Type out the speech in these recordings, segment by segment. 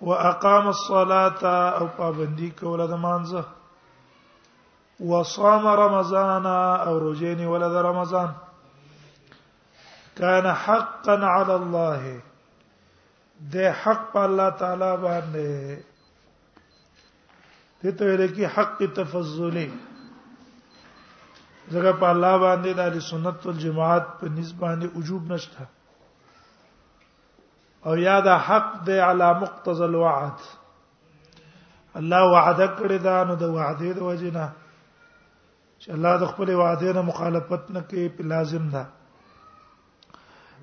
واقام الصلاه او پابندي کوله د مانځه وصام رمضان او روزيني ولد رمضان كان حقا على الله ده حق په الله تعالی باندې دې ته ویل کی حق تفضلی زګه په الله باندې د سنت والجماعت په نسبت باندې وجوب نشته او یا دا حق دی علی مقتضى الوعد الله وعده کړی دا نو د وعده د وجنه چې الله د خپل وعده نه مخالفت نه کوي په لازم ده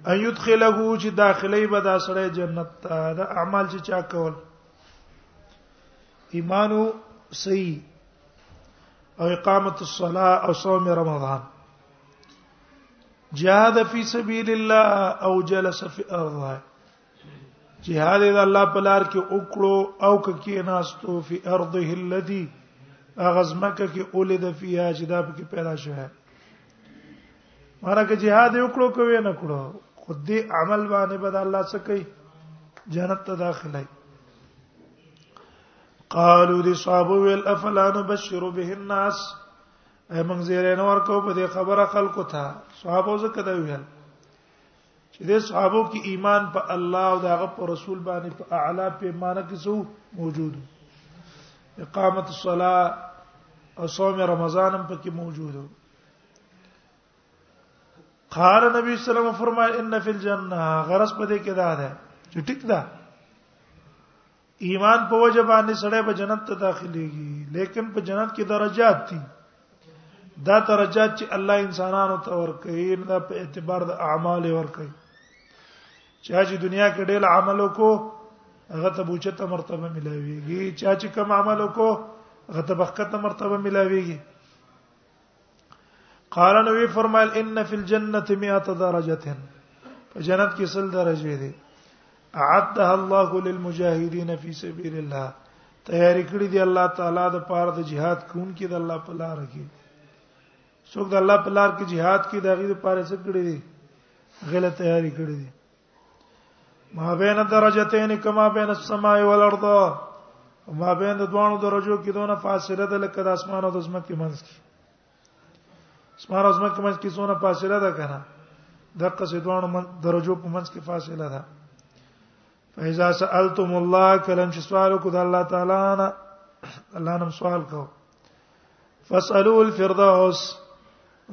ان يدخله چې داخلي به دا سره جنت ته دا اعمال چې چا کول ایمانو صحیح او اقامت الصلاه او صوم رمضان جهاد فی سبیل الله او جلس فی ارض جهاد د الله په لار کې وکړو او کې ناستو فی ارضه الذی اغزمکه کې اولد فیها چې دا پکې پیدا شوه مرکه جهاد وکړو کوي نه کړو خود دې عمل باندې بد الله څه کوي جنت ته داخلي قالوا لصحابه افلا نبشر به الناس اي موږ زیره نه ورکو په دې خبره خلکو ته صحابه زکه دا ویل چې د صحابه کې ایمان په الله او دغه پر رسول باندې په اعلی پیمانه کې سو موجود اقامت الصلاه او صوم رمضان هم پکې موجود وو قال نبی صلی الله علیه وسلم فرمای ان فی الجنه غرس پدې کې دا ده چې ټیک ده ایمان په وجه باندې سړی په جنت ته داخليږي لیکن په جنت کې درجات دي دا درجات چې الله انسانانو ته ورکړي نه په اعتبار د اعمال ورکړي چې چې دنیا کې ډېر عمل وکړو هغه ته بوچته مرتبه ملاويږي چې چې کم عمل وکړو هغه ته بخته مرتبه ملاويږي قال نو وی فرمایل ان فی الجنه 100 درجه په جنت کې سل درجه دي اعدها الله للمجاهدین فی سبیل الله تیار کړی دی الله تعالی د پاره د جهاد کون کې د الله په لار کې څوک د الله په لار کې jihad کې دغه لپاره څه کړی دی غلط تیاری کړی دی ما بین درجتین کما بین السماء والارض ما بین د دوانو درجو کې دونه فاصله ده لکه د اسمان او د زمکه منځ کې اسمان او زمکه منځ کې څونه فاصله ده کنه دغه څه دوانو درجو په منځ کې فاصله ده فاذا سالتم الله کلم چې سوال کو د الله تعالی نه الله نم سوال کو فاسالو الفردوس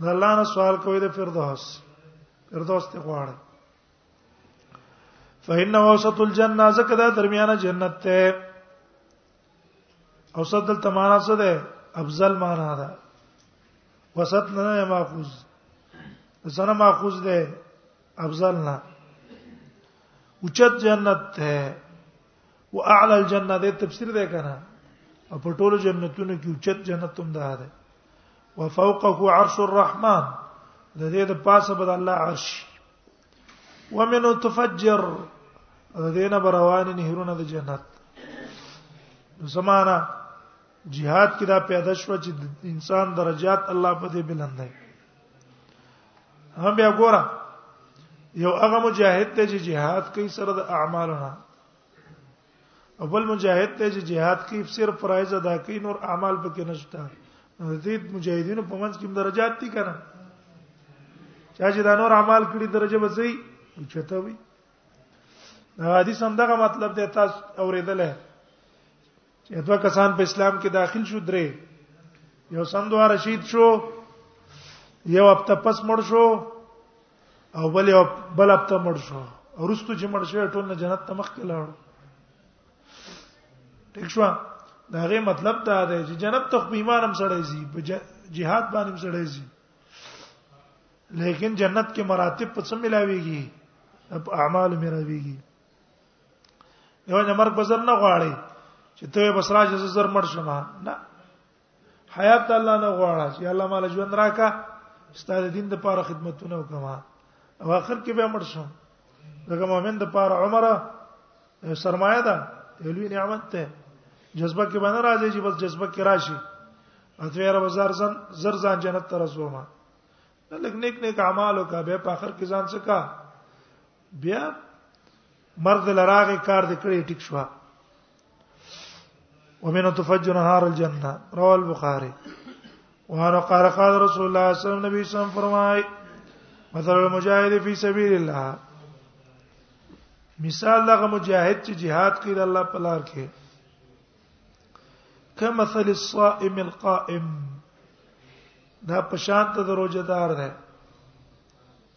د الله نه سوال کوي د فردوس فردوس ته غواړي فإن وسط الجنه زکه دا درمیانه جنت ته اوسط د تمانا څه ده افضل معنا ده وسط نه ماخوذ زنه ماخوذ ده افضل نه اوچت جنت ته واعلى الجنه د تفسیر ده کنه او په ټولو جنتونو کې اوچت جنت هم ده ده وفوقه عرش الرحمن د دې د پاسه بد الله عرش ومنه تفجر د دې نه روان نهرونه د جنت زمانہ jihad کې دا پیدا شو چې انسان درجات الله په دې بلندای هم بیا ګوره یو هغه مجاهد ته چې jihad کوي سره د اعمالونه اول مجاهد ته چې jihad کوي صرف فرایض ادا کوي نور اعمال پکې نشته د دې مجاهدینو په منځ کې درجات دي کنه چا چې دا نور اعمال کړی درجه به صحیح چته وي دا حدیث هم دغه مطلب دی تاسو اوریدل چې دوه کسان په اسلام کې داخل شو درې یو سندوار شهید شو یو هفته پس مړ شو او بل یو بل هفته مړ شو ورستو چې مړ شو ټول نه جنت ته مخ کې لاړو ټیک شو دا غي مطلب دا دی چې جنت ته په ایمان هم سړی زی په جهاد باندې هم سړی زی لیکن جنت کې مراتب په څه ملاويږي په اعمال ملاويږي یو نه مرګ بزر نه غواړي چې ته بس راځه زر مړ شم نه حیات الله نه غواړي چې الله مال ژوند راکا ستاسو دین د پاره خدمتونه وکما او اخر کې به مړ شم دغه مؤمن د پاره عمره سرمایه ده لوی نعمت ته جذبه کې باندې راځي چې بس جذبه کې راشي اتویره بازار زن زر ځان جنت ته رسومه لکه نیک نیک اعمال او کا به په اخر کې ځان څخه بیا مرد لراغه کار د کړي ټیک شو ومن تفجر نهار الجنه رواه البخاري وعن قال قال رسول الله صلى الله عليه وسلم نبی صلی الله فرمای مثل المجاهد فی سبیل الله مثال هغه مجاهد چې jihad کوي د الله په لار کې کمثل الصائم القائم دا پشان ته دروځدار ده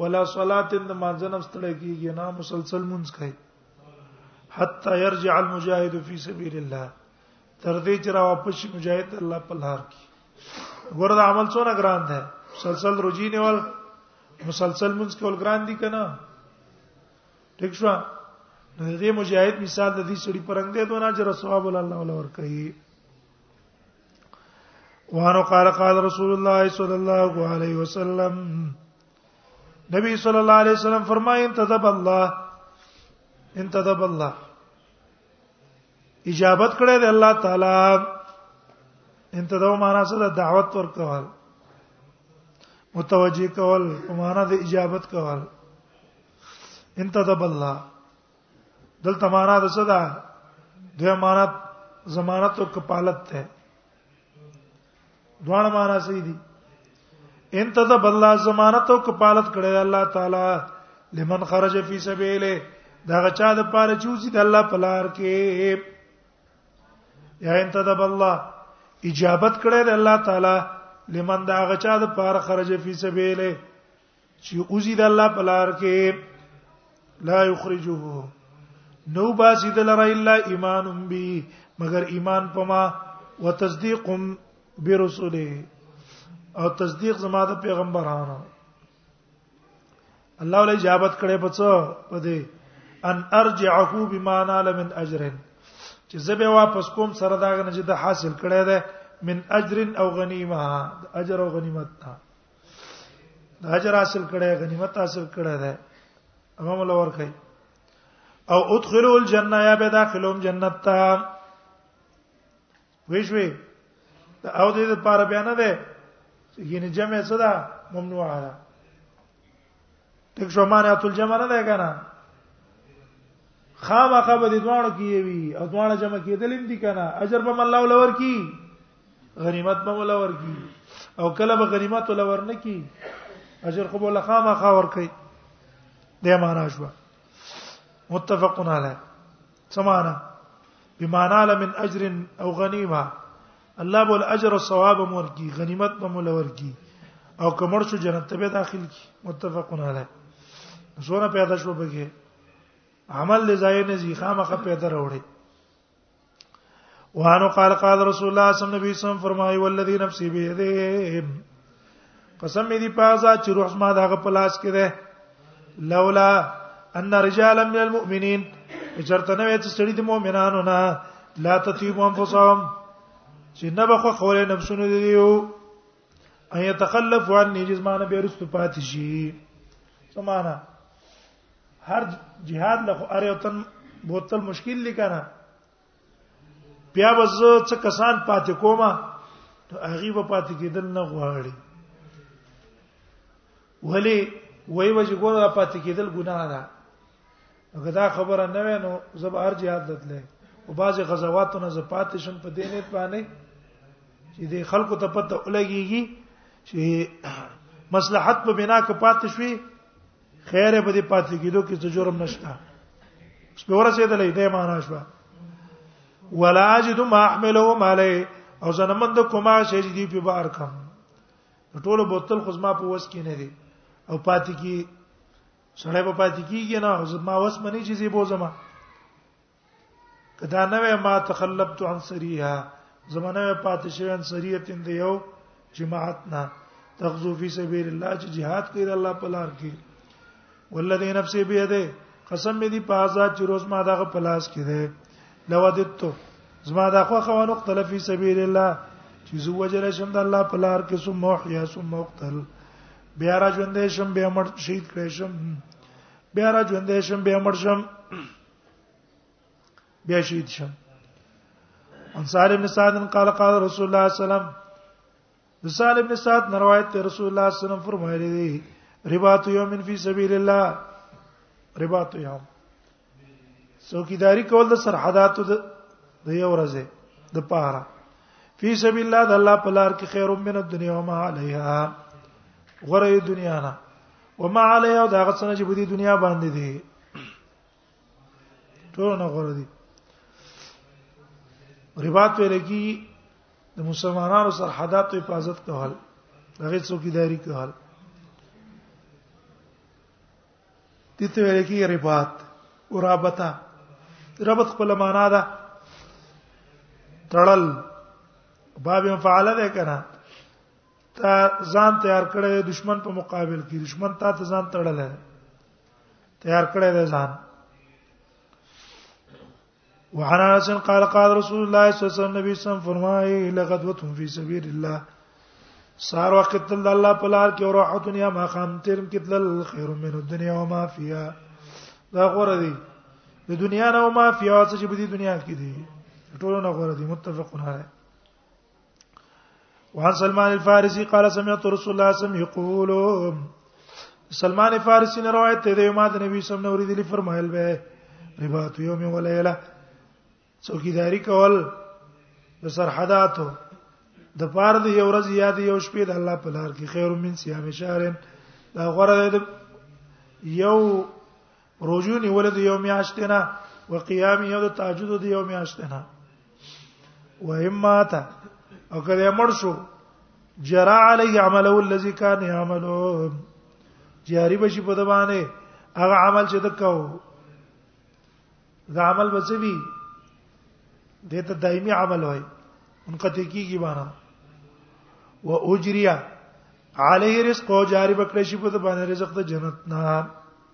ولا صلات د مانځنه ستړی کیږي نه مسلسل مونږ کوي حتا يرجع المجاهد في سبيل الله تر دې چې را واپس شي مجاهد الله په لار کې ګور دا عمل څونه ګران دی مسلسل روزي نیول مسلسل مونږ کول ګران دي کنه ٹھیک شو نو دې مجاهد مثال د دې سړي پرنګ دی دونه اجر ثواب الله ولور کوي وانو قال قال رسول الله صلی الله علیه وسلم نبی صلی الله علیه وسلم فرمایي انتدب الله انتدب الله اجابت کړه دی الله تعالی انتدب معنا څه ده دعوت ورکول متوجی کول په معنا د اجابت کول انتدب الله دلته معنا د څه ده د امانت ضمانت او کفالت ته دوه معنا صحیح دي ان تذب الله ضمانت او کفالت کړی الله تعالی لمن خرج فی سبیله دا غچا د پاره چوزي د الله په لار کې یا ان تذب الله اجابت کړی د الله تعالی لمن دا غچا د پاره خرج فی سبیله چې اوزي د الله په لار کې لا یخرجه نو باسي د لره الا ایمان به مگر ایمان پما وتصدیق برسوله او تصدیق زما د پیغمبرانو الله ولې اجابت کړې پڅو پدې ان ارجعه بما نال من اجر چې زبې واپس کوم سره دا غنه چې د حاصل کړې ده من اجر او غنیمه اجر او غنیمت ته اجر حاصل کړي غنیمت حاصل کړي ده امام الله ورکړي او ادخلوا الجنه یا به داخلهم جنت ته ویشوي او دې لپاره بیان ده یعنی جمع صدا ممنوعه ده تک شو معنات الجمع نه ده کنه خامخه به د دوانو کې وي او دوانه جمع کېدل هم دي کنه اجر به الله ولور کی غنیمت به ولور کی او کله به غنیمت ولور نه کی اجر خو له خامخه ور کوي د معنا شو متفقون علی سمانا بمعنى من اجر او غنیمه الله بول اجر او ثواب مور کی غنیمت به مول ور کی او کمر شو جنت ته به داخل کی متفقون علی زونه پیدا شو بګه عمل لزای نه زی خامخه پیدا راوړي وانه قال قال رسول الله صلی الله علیه وسلم فرمایي والذي نفسي بيده قسم دې پازا چې روح زما دغه پلاس کې ده لولا ان رجالا من المؤمنین چرته نه وي چې سړي د مؤمنانو نه لا تطيب انفسهم چې نه بخو خورې نفسونه دي یو ان يتخلف عن جسمانه بیرست پاتې شي سمانا هر جهاد له اره وطن بوتل مشکل لیکنه بیا به زه څه کسان پاتې کوم ته هغه به پاتې کېدل نه غواړي ولی وای وجه ګور پاتې کېدل ګناه ده اګه دا خبره نه وینو زب هر جهاد دتلې او بعضی غزواتو نه زپات شم په دې نیت باندې چې د خلکو ته پته ولګيږي چې مصلحت په بنا کې پات شوي خیره په دې پاتې کېدو کې څه جرم نشته سپوره سي دلې دې معنا شو ولا اجد ما احملهم عليه او زنمند کومه شي چې دی په بار کم ټول بوتل خو زما په وس کې نه دي او پاتې کی سړی په پاتې کیږي نه او زما وس منی چې زی بو زما کدا نوې ما تخلبت عن سريها زمانه پاتې شوی ان سریت اند یو جماعت نه تغزو فی سبیل الله چې jihad کوي الله په لار کې ولذي نفسي بيده قسم دې په آزاد چې روز ما دغه پلاس کې ده لودت زما دا خو خوان اقتل فی سبیل الله چې زو وجل شم د الله په لار کې سم محیا سم مقتل بیا را ژوندې شم بیا مړ شهید کړې شم بیا را ژوندې شم بیا مړ شم بیا شهید شم انصار ابن سعد قال قال رسول الله صلی الله علیه وسلم انصار ابن سعد روایت ته رسول الله صلی الله علیه وسلم فرمایلی دی رباط یوم فی سبیل الله رباط یوم څوکیداری کول د سرحداتو د یو ورځې د پاره فی سبیل الله د الله په لار کې خیر من الدنیا و ما علیها غره دنیا نه و ما علیها دا غڅنه چې په دې دنیا باندې دی ټول نه غوړ دي رباط ویل کی د مسلمانانو سرحداتو حفاظت کول هغه څوکیداری کول دي ته ویل کی رباط او رابطه ربط خپل معنا ده تړل باب فعل ده کنه تا ځان تیار کړی دشمن په مقابل کې دشمن تا ته ځان تړل تیار کړی دی ځان وعن انس قال قال رسول الله صلی الله علیه وسلم نبی سم فرمایي لغدوه فی سبیل الله سار وخت تل الله په لار کې او راحت دنیا ما خام ترم کې تل خیر من الدنیا و ما فیها دا غوړه دی د دنیا نه او ما فیها څه چې په دې دنیا کې دی ټولو نه غوړه دی متفقون علیه وعن سلمان الفارسي قال سمعت رسول الله صلى الله عليه وسلم يقول سلمان فارسی نے روایت ته دی ما د نبی صلی الله علیه وسلم نور دی فرمایل به رباط یوم و لیلہ څوکیداری کول د سرحداتو د پاره د یو ورځ یاد یو شپې د الله په لار کې خیر من صيام شهر دا غره د یو روزو نیول د یو میاشت نه او قیام یو د تهجد د یو میاشت نه و همات او کله مړ شو جرا علی عمله الذي كان يعمله جاری بشي په دبانې هغه عمل چې دکاو دا عمل بچوي دته دایمي عمل وای منقطع کیږي باندې و اجریا علی رزق او جاری بکړی شي په دبانې رزق د جنت نه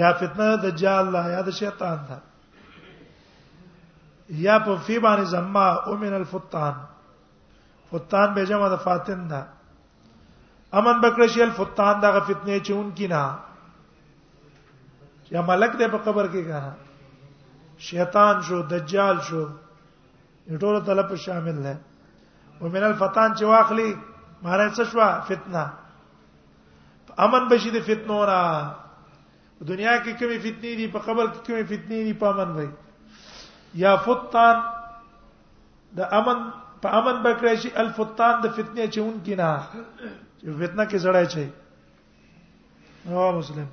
یا فتنه د دجال لا یا د شیطان ده یا په فی باندې زما او من الفتان فتان به جمع د فاتن ده امن بکړ شي الفتان دغه فتنه چون کی نه یا ملک دې په قبر کې کنه شیطان شو دجال شو ټول طلب شامل ده ومن الفتان چې واخلي معنی څه شو فتنه امن بشي د فتنو نه دنیا کې کومې فتنې دي په قبر کې کومې فتنې دي په امن وي یا فتان د امن په امن بکړی شي الفتان د فتنې چې اون کې نه چې فتنه کې زړای شي رواه مسلم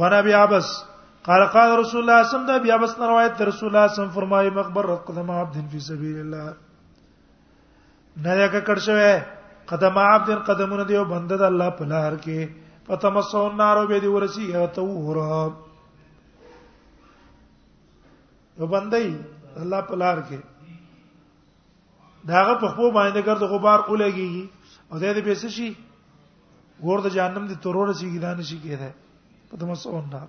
وانا ابي عبس قال قال رسول الله صلى الله عليه وسلم ابي عبس روایت رسول الله صلى الله عليه وسلم فرمایي مقبر قدم عبد في سبيل الله نه لکه کړ شوی قدم عبد قدمونه دیو بند د الله په لار کې فتمسو النار به دی ورسی او تو ورا یو بندي الله په لار کې داغه په خو باندې ګرد غبار اولګي او دې دې پیس شي ور د جهنم دي ترور شي ګدان شي کېده په تمسو النار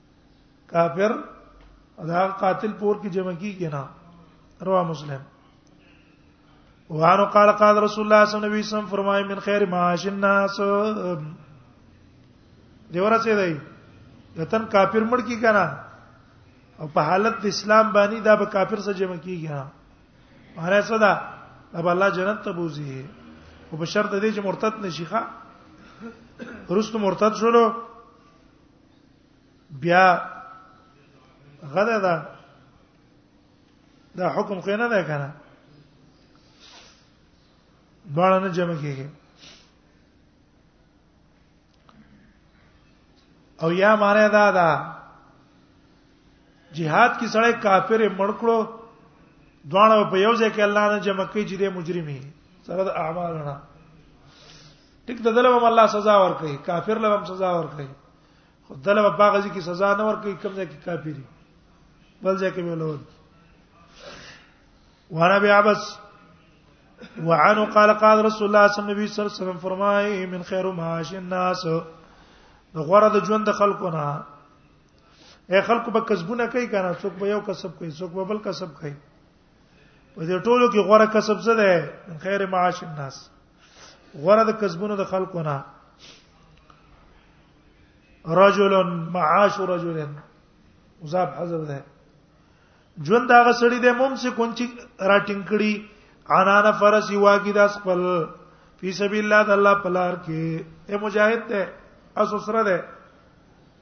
کافر دا قاتل پور کې جمع کیږي نه رواه مسلم وانو قال قال رسول الله صلی الله علیه وسلم فرمای من خیر معاش الناس دی ورسه دی یتن کافر مړ کی کنه او په حالت د اسلام باندې دا به کافر سره جمع کیږي ها معنی څه ده اب الله جنت ته بوزي او په شرط دې چې مرتد نشي ښه رست مرتد شولو بیا غدا دا دا حکم خو نه ده کنه دواړه نه جمع کیږي او یا معنی دا ده جهاد کې سړی کافر مړکړو دوانه په یو ځای کې الله نه جمع کوي چې د مجرمي سره د اعمالنا ټیک د دلم الله سزا ورکړي کافر لهم سزا ورکړي خو دلم په هغه ځکه سزا نه ورکړي کوم ځای کې کافری بل ځای کې ملود وانا بیا بس وعنه قال قال رسول الله صلی الله علیه وسلم فرمای من خیر معاش الناس غره د ژوند خلقونه اے خلکو به کسبونه کوي کنه څوک به یو کسب کوي څوک به بل کسب کوي په دې ټولو کې غوړه کسب څه ده من خیر معاش الناس غوړه د کسبونو د خلکو نه رجل معاش رجل مضاف حذف ده ژوند هغه سړی د ممسکون چې راټینګ کړي انانه فرس یواګی داس خپل فی سبیل الله د الله پلار کې اے مجاهد ته اسوسره ده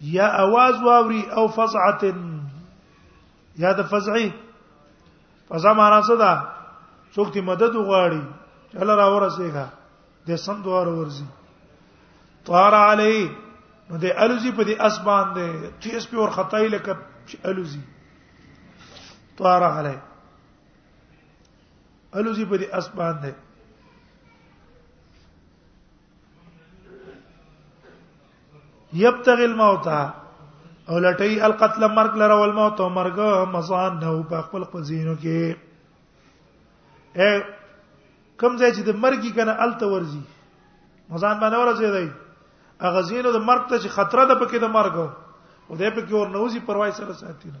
یا اواز واوري او فزعه یا د فزعي فزعه معنا څه ده څوک ته مدد وغواړي چل را ورسېګا د سم دوار ورزي طار علی نو د الوزی په دې اسمان دی تیس په ور خطای لکه الوزی طار علی الوزی په دې اسمان دی یبتغي الموت او لټي القتل مرګ لره او الموت او مرګ مزان نه په خپل خپل زینو کې اے کم ځای چې د مرګ کنه الته ورزي مزان باندې ورزي دی اغه زینو د مرګ ته چې خطر ده پکې د مرګ او دې پکې ور نوځي پروايي سره ساتي نه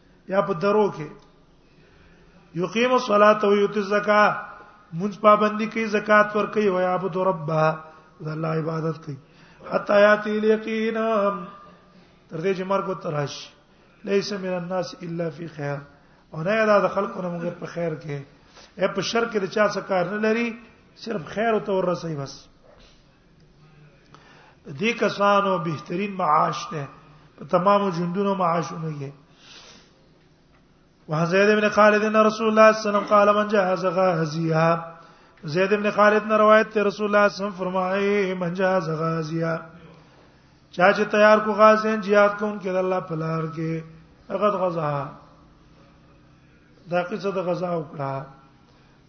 یا په درو کې یقیم الصلاه و یؤتی الزکات مونږ پابندي کوي زکات ور کوي او یعبد ربها د الله عبادت کوي حتا یاتی الیقین تر دې چې مرګ ته راشي ليس من الناس الا في خير او نه دا د خلکو نه مګر په خیر کې اے په شر کې د چا څه کار نه لري صرف خیر او تور رسي بس دې کسانو بهترین معاش ده په تمامو ژوندونو معاشونه یې وعن زيد بن خالد ان رسول الله صلى الله عليه وسلم قال من جهز غازيا زید ابن خالد نه روایت ته رسول الله صلی الله علیه وسلم فرمایي من جهز غازیا چا چې تیار کو غازین jihad کوم کې الله په لار کې هغه غزا دا قصه د غزا وکړه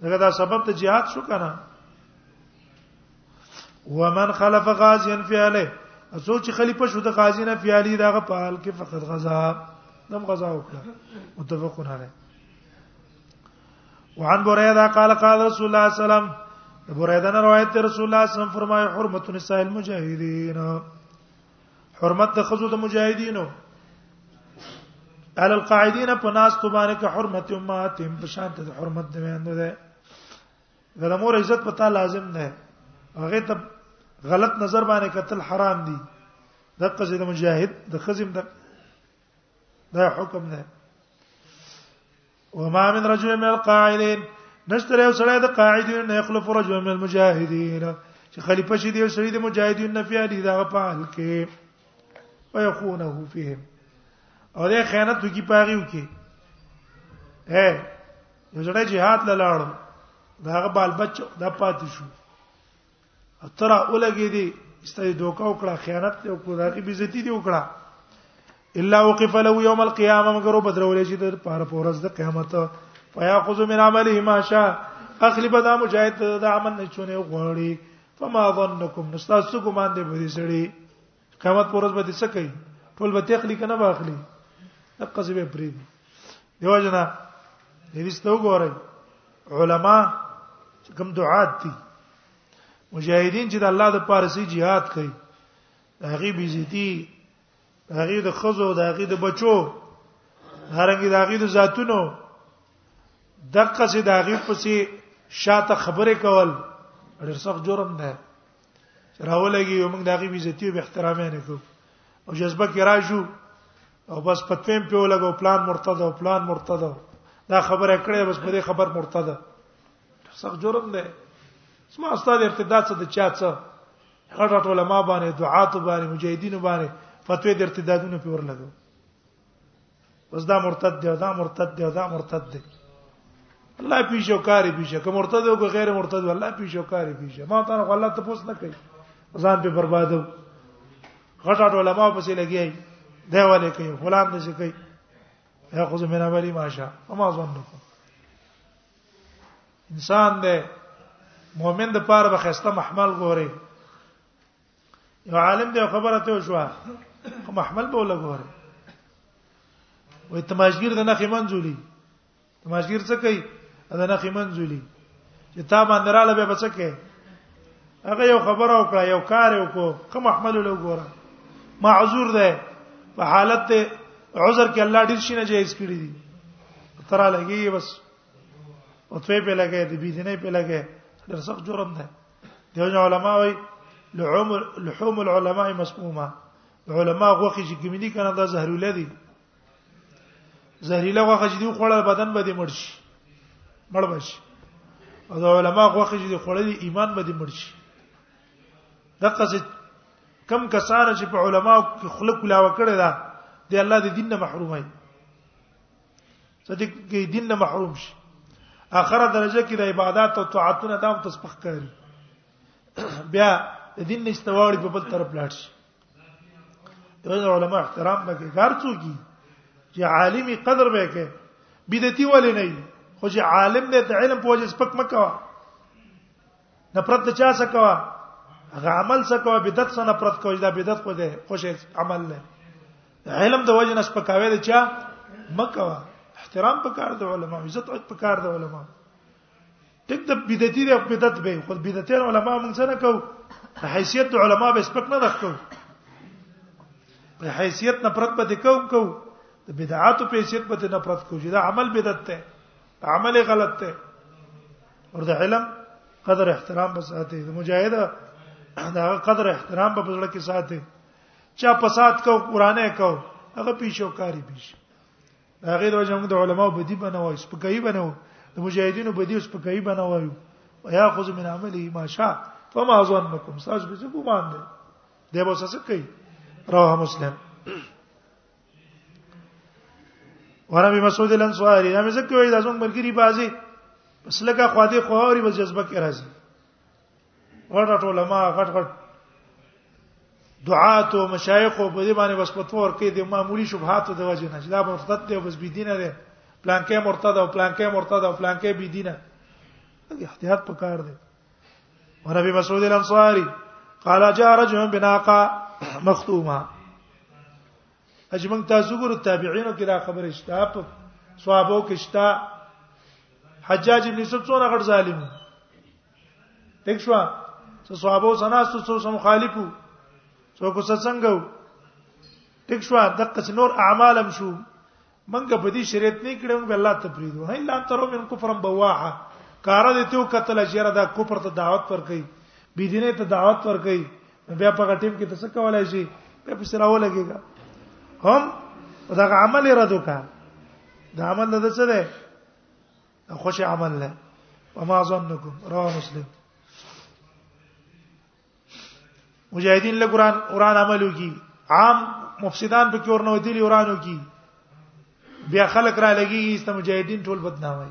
دغه دا سبب ته jihad شو کنه ومن خلف غازيا في عليه اسو چې خلیفہ شو د غازی نه فیالی دغه په حال کې فقط غزا نم غزا وکړه متفق علیه وعن بريده قال قال رسول الله صلى الله عليه وسلم بريده نه روایت رسول الله صلی الله علیه وسلم فرمایي حرمت نساء المجاهدين حرمت د خزو د مجاهدینو على القاعدين پناس تبارک حرمت امهاتهم بشان ته حرمت د ویندو ده د مور عزت پتا لازم نه هغه ته غلط نظر باندې قتل حرام دي د قصې د مجاهد د خزم د دا حکم نه وما من رجل من القاعدين نشتر یو سړی د قاعدین نه يخلف رجل من المجاهدين چې خلیفہ شي دی یو سړی د مجاهدین نه فیا دي دا په حال کې ويخونه فيهم او دا خیانت کی پاغیو کې اے نو زړه جهاد لاله دا هغه بال بچو دا پاتې شو اتره اولګې دي استای دوکا وکړه خیانت ته وکړه دا کې بیزتی دی وکړه الا وقف له یوم القیامه مگر بدرولې چې د پاره پورز د قیامت پیا خذ من عمله ما شاء اخلی بدا مجاهد د عمل نه چونه غوړي فما ظنکم نستاسو ګمان دې به دې سړي قیامت پر ورځ به دې څه کوي ټول به تخلی کنه باخلی دغه څه به پری دي دیو جنا دې ستو ګورئ علما کوم دعات دي مجاهدین چې د الله د پارسي jihad کوي هغه بیزتی هغه د خزو د هغه د بچو هرنګي د هغه د ذاتونو دغه څه د هغه پسې شاته خبره کول ډېر سخت جرم ده راولګي موږ د هغه عزتي او احترام نه کو او جذبه کې راځو او بس پتویم په ولګو پلان مرتد او پلان مرتد دا خبره کړې بس په دې خبر مرتد سخت جرم دی سما استاد ارتداد څه د چا څه غټ علماء باندې دعات باندې مجاهدین باندې فتوی د ارتدادونو په ورلګو بس دا مرتد دی دا مرتد دی دا مرتد دی الله پیشو کاری پیشه که مرتد او که غیر مرتد الله پیشو کاری پیشه ما ته الله ته پوس نه کوي ځان په بربادو غټ غټ علماء پسې لګي دی ولې کوي فلان دې څه کوي یاخذ من اولی ماشا وما ظنکم انسان دې مؤمن د پاره بخسته محمل ګوري یو عالم دی خبره ته شو خو محمل به ولګوره وې تماشګیر د نخې منځولي تماشګیر څه کوي د نخې منځولي چې تا باندې رااله به بچ کې هغه یو خبره وکړه یو کار وکړو خو محمل ولګوره معذور ده په حالت ته عذر کې الله ډیر شي نه جایز کړی دي ترا لګي بس او ته په لګي دي بيدنه په لګي ډېر سخت جرم ده دغه علماء وي لحوم لحوم العلماء مسمومه علماء غوخي چې ګمینی کنه دا زهريله دي زهريله غوخه چې دی خوړل بدن به دې مرشي مړ بشي او دا علماء غوخه چې دی خوړل ایمان به دې مرشي دغه څه کم کسان چې په علماء کې خلق لا وکړي دا دی الله دې دین نه محرومای ته دې دین نه محروم شي اخره درجه کې د عبادت او طاعتونو دام تسبخ کوي بیا د دین استواړي په بل طرف لاړ شي د علماء احترام نه کوي کار څوک چې عالمي قدر به کوي بدعتي ولې نه خو چې عالم دې ته علم په وجه سپک مکوا نفرت د چا څخه کوا هغه عمل څخه کوا بدعت څخه نفرت کوي دا بدعت خو ده خوش عمل نه علم د وجه نس پکاوي د چا مکوا احترام پکار د علما عزت پکار د علما ټیک د بدعتي د بدعت به خو بدعتین علما موږ سره کو حیثیت د علما به سپک نه راکو په حیثیت نه پرد به کو کو د بدعاتو په حیثیت به نه پرد کو چې دا عمل بدعت ته عمل غلط ته ورته علم قدر احترام به ساتي د مجاهد دا قدر احترام په بزړه کې ساتي چا فساد کو قرانه کو هغه پیشو کاری پیش هغه د وجه موږ د علماو بدی بنوي سپکای بنو د مجاهدینو بدی سپکای بنوي ويا خذ من عمله ما شاء فما ظنكم ساج به ګومان دی دی به څه کوي رواه مسلم ورابي مسعود الانصاري دا مې زکه وای دا زموږ ملګری بازي بس لکه خو دې خو اوري بس جذبه کې راځي ورته ټول ما غټ غټ دعات او مشایخ په دې باندې بس پتور کې د معمولی شبهات د وجه نه دا مرتد دی بس بيدینه دی پلانکې مرتد او پلانکې مرتد او پلانکې بيدینه دې احتیاط پکار دی ونبي مسعود الانصاري قال جاء رجل بناقه مختومه اجمن تاسو ګورو تابعینو کې دا خبره شته په صحابو کې شته حجاج ابن یوسف څونه غټ ظالم تک شو څو صحابو سناستو څو سم مخالفو څو کو څنګه تک شو دقه نور اعمالم شو منګه په دې شریعت نه کړو موږ الله ته پریدو نه الا ترو من کفرم بواعه کار دې ته قتل شهره دا کفر ته دعوت ورکړي بی دینه ته دعوت ورکړي بیا په غټیم کې تاسو کولای شي بیا په سره ولګيږي هم دا عمل رد وکړه دا عمل د څه ده خوش عمل نه وما ظنكم رواه مسلم مجاهدین له قران قران عملو کی عام مفسدان په کور نو دي ورانو کی بیا خلک را لګي است مجاهدین ټول بدنامي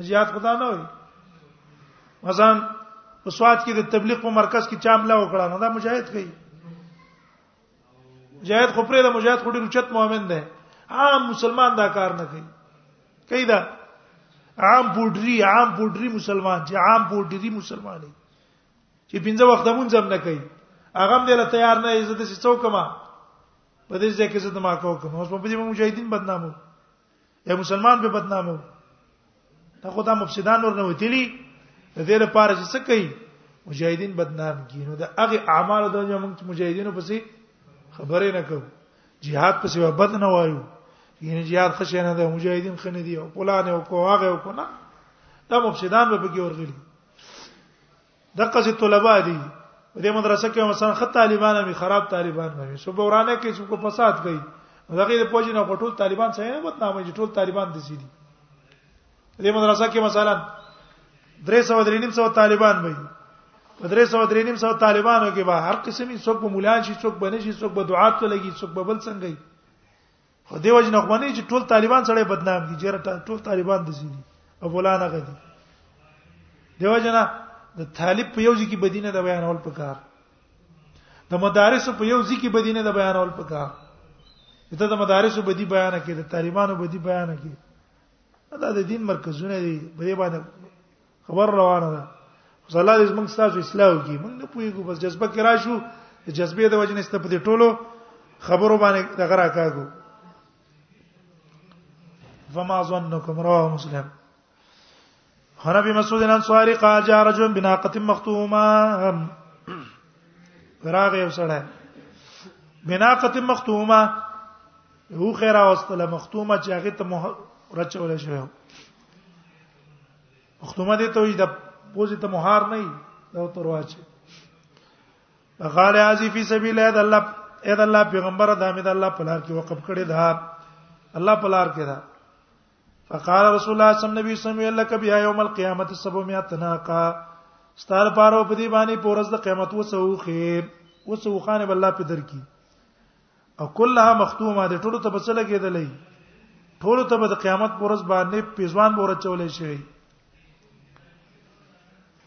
نجات خدا نه وي مثلا وسواد کې د تبلیغ په مرکز کې چاملا وکړه نو دا مجاهد کوي مجاهد خو پرې د مجاهد خو ډیر چت مؤمن دی عام مسلمان دا کار نه کوي کوي دا عام پوډری عام پوډری مسلمان چې عام پوډری مسلمان دی چې پنځه وخت مونږ هم نه کوي هغه هم دله تیار نه عزت سي څوک ما په دې ځکه چې ما کو کوم اوس په دې مجاهدین بدنامو یا مسلمان به بدنامو دا خو دا مفسدان ور نه وتلی د دې لپاره چې څه کوي مجاهدین بدنام کینو دا هغه اعمال د موږ مجاهدینو پسې خبرې نه کوو jihad پسې بد نه وایو یعنی jihad خشه نه ده مجاهدین خنه دي او پلان او کو هغه او کو نه دا مفسدان به بګي ورغلي دغه چې طلبه دي په دې مدرسه کې مثلا خط طالبان هم خراب طالبان هم سو په ورانه کې څوک فساد کوي دغه د پوجي نه ټول طالبان څه نه بدنامه دي ټول طالبان دي سي دي دې مدرسه کې مثلا 300 طالبان وي په 300 طالبانو کې به هر قسمي څوک به مولان شي څوک به نشي څوک به دعات ته لګي څوک به بل څنګه خو دیو جن غونی چې ټول طالبان سره بدنام دي جره ټول طالبان د زیدي او بولان هغه دي دیو جن د طالب په یو ځکه بدینه د بیانول پکار د مدارس په یو ځکه بدینه د بیانول پکار ته د مدارس بدی بیان کې د طالبانو بدی بیان کې دا د دین مرکزونه دي په دې باندې خبر روانه ده اوس الله دې موږ تاسو اصلاح وکړي موږ نه پوهیږو بس جذبه کې راشو جذبې د وجنې ست په دې ټولو خبرو باندې دغه راکاګو فما ظنكم رواه مسلم هنا بمسعود الانصاري قال جاء رجل بناقه مختومه راغ یو سړی بناقه مختومه هو خیره واستله مختومه چې هغه ته رچول شوی وختمه دې ته وي د پوزې ته مهار نه وي دا ترواچه غاله ازي فی سبیل الله الله اې د الله پیغمبر د امید الله په لار کې وقف کړي دا الله په لار کې دا فقال رسول الله صلی الله علیه وسلم لك بها يوم القيامه 700 ناقه ستاره پاره په دې باندې پورز د قیامت وسو خیر وسو خان بل الله په در کې او كلها مختومه دي ټولو ته بچل کېدلې ټولو ته د قیامت پر ورځ باندې پیزوان به ورچولې شي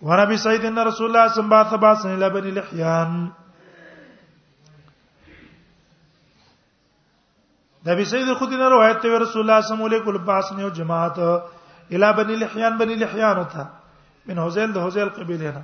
وربي سيد ان رسول الله صلى الله عليه وسلم الى بني لحيان د ابي سيد خدي نه روایت ته رسول الله صلى الله عليه وسلم باس نه جماعت الى بني لحيان بني لحيان ته من هوزل د هوزل قبيله نه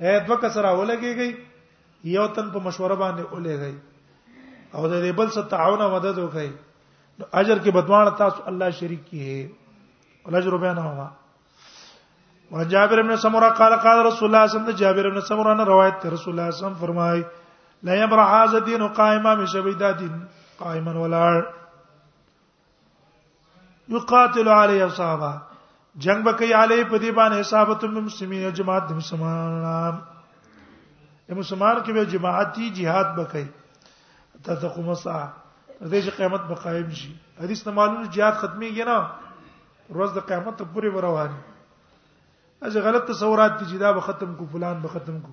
اې دوه کسره ولګيږي یو تن په مشوره باندې ولګي او د دې بل سره تعاون او مدد وکړي نو اجر کې بدوان تاسو الله شریک کیه الاجر بیان هوا وان جابر بن سمره قال قال رسول الله صلی الله علیه وسلم جابر بن سمره نے روایت ته رسول الله صلی الله علیه وسلم فرمای لا يبرع هذا الدين قائما مشبيدا دين قائما ولا یقاتل علی اصحابہ جنگ بکې علی په دې باندې حسابت المسلمین جماعت د مسلمانان د مسلمان کې به جماعتي jihad بکې ته تقوم سا دې چې قیامت به قائم شي حدیث نه معلوم jihad ختميږي نه روز د قیامت ته پوری ورواني از غلط تصورات دي چې دا به ختم کو فلان به ختم کو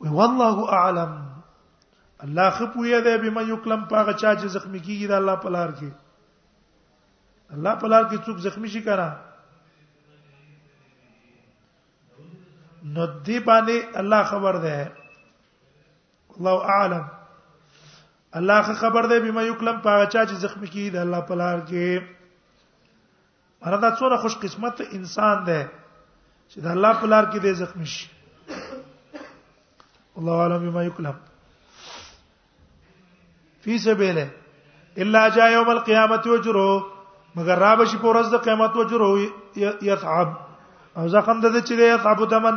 وی والله اعلم الله خپوی دی بما یکلم پاغه چا چې زخمی کیږي د الله په لار کې الله په لار کې څوک زخمی شي کنه نو دې باندې الله خبر ده الله اعلم الله خبر ده بما یکلم پاغه چا چې زخمی کیږي د الله په لار کې مردا څوره خوش قسمت انسان دی چې د الله په لار کې دې زخمی شي الله اعلم بما یکلم فی سبیله الا جاء یوم القیامت وجرو مگر را بشي په ورځ د قیامت وجرو یتعب او زخم د دې چې یتعب دمن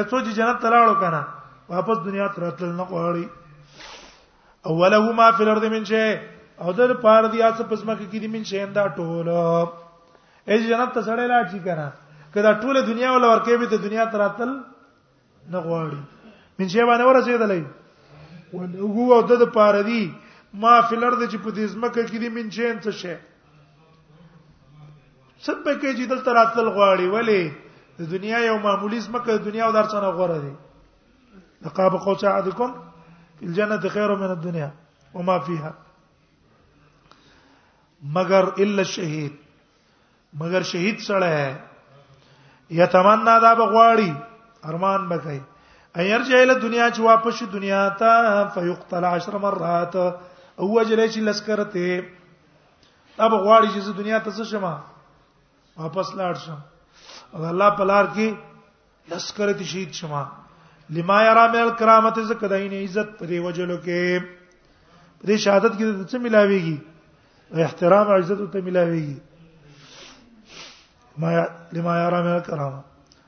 اڅو چې جنت ته لاړو کنه واپس دنیا ته راتل نه غواړي او له ما فی الارض من شی او د پاره دی اس پس مکه کې دی من شی اندا ټول ای جنت ته سړی لاړ شي کنه کدا ټول دنیا ول ورکه به ته دنیا ته راتل نه غواړي من شی باندې ورسېدلې ولو هو د پاره دی ما فی الارض چې په دې ځمکه کې دی من شی څه شی څه په کې چې دلته راتل غواړي ولی د دنیا یو معمولی زمکه د دنیا او درڅنه غوړه دي لقاب قوس احدکم الجنه خیر من الدنيا وما فيها مگر الا الشهید مگر شهید سره ہے یتمنا دا بغواړي ارمان بکای ایر جهله دنیا چې واپس شي دنیا ته فیقتل 10 مرات او وجلې چې لسکرته دا به غواړي چې دنیا ته څه شمه واپس لاړ شم او الله په لار کې لسکره دي شهید شمه لما یرا مل کرامت زکه داین عزت په دی وجلو کې په دې شهادت کې څه ملاويږي احترام او عزت ته ملاويږي ما لما یرا مل کرامت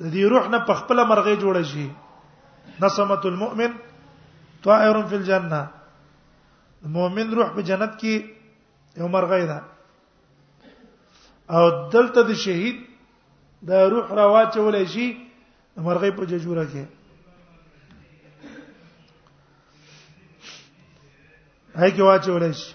د دې روح نه په خپل مرغه جوړ شي نسمه المؤمن طائر فی الجنه مؤمن روح په جنت کې یو مرغه ده او دلته د شهید د روح راواچول شي مرغه په ججوره کې هاي کې واچول شي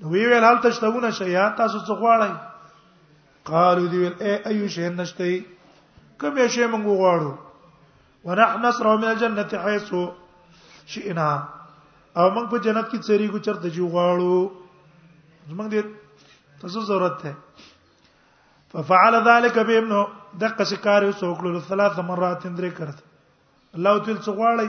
نو وی ویل هل تشتهونه شیا تاسو څه غواړئ قالو دی ویل ای ایو شی نشته کوم یو شی موږ غواړو ونحن نسرع من الجنه حيث شئنا او موږ په جنت کې چری کو چرته جو غواړو موږ دې تاسو ضرورت ده ففعل ذلك بابن دقه شکار وسوکلو ثلاث مرات درې کړت الله تعالی څو غواړي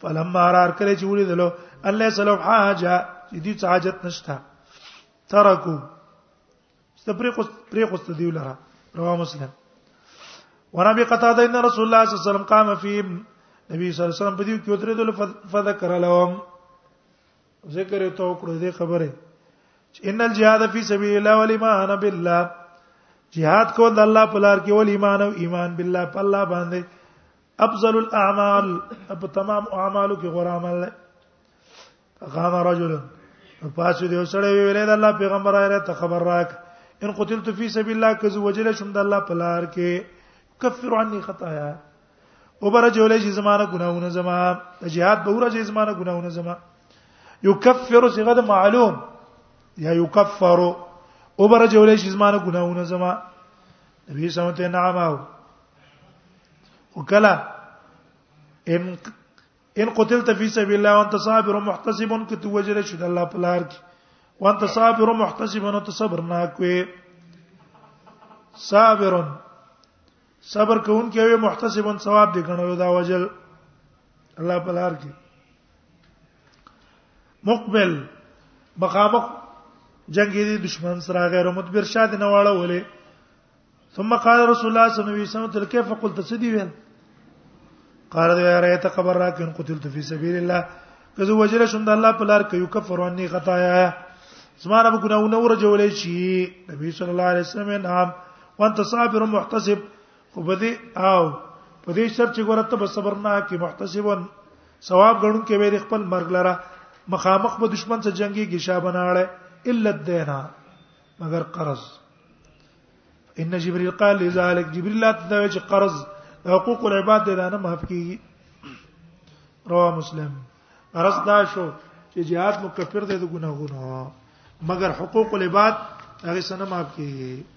فلما رار کله چې ولیدلو الله سلام حاجه دې څه حاجت نشته ترکو ستپری خو پری خو ستدی ولرا رواه مسلم ورابي قتاده ان رسول الله صلی الله علیه وسلم قام فی نبی صلی الله علیه وسلم په دې کې ودرېدل فذكر لهم ذکر ته وکړو دې خبره ان الجهاد فی سبیل الله والایمان بالله jihad کو د الله په لار کې ول ایمان او ایمان بالله په الله باندې افضل الاعمال په تمام اعمالو کې غوړه عمل دی غام رجل پاسو دی وسړی ویل د الله پیغمبر آیره ته خبر راک ان قتلت فی سبیل الله کز وجل شم د الله په لار کې کفر عني خطایا او بر جولې چې زمانہ ګناونه زما د جهاد به ورځ زمانہ ګناونه زما یکفر صيغه د معلوم یا یکفر او بر جولې چې زمانہ ګناونه زما نبی سمته نعمه وکلا ان ان قتلت فی سبیل الله وانت صابر محتسب کته وجل شد الله پلار کی وانت صابر محتسب نو صبر نا کوي صابر صبر کوون کې وي محتسب ثواب دی غنو دا وجل الله پلار کی مقبل مخامخ جنگي دي دشمن سره غیر متبر شاد نه واړه ولې ثم قال رسول الله صلى الله عليه وسلم كيف قلت سدي وين قال يا ريت قبر راكن قتلت في سبيل الله کزه وجل شوم د الله په لار کې یو کفر ونی خطایا زماره به ګناونه ورجولې شي نبی صلی الله علیه وسلم نام وانت صابر محتسب خو بده او په دې شرط چې ګوره ته صبر نه کې محتسبون ثواب غړون کې ویری خپل مرګ لره مخامخ به دشمن سره جنگي کې شابناړه الا الدینا مگر قرض ان جبريل قال لذلك جبريل ته دا چې قرض حقوق العباد دې نه معاف کیږي رواه مسلم قرض دا شو چې jihad مکفر دې د ګناهونو مگر حقوق العباد هغه سره معاف کیږي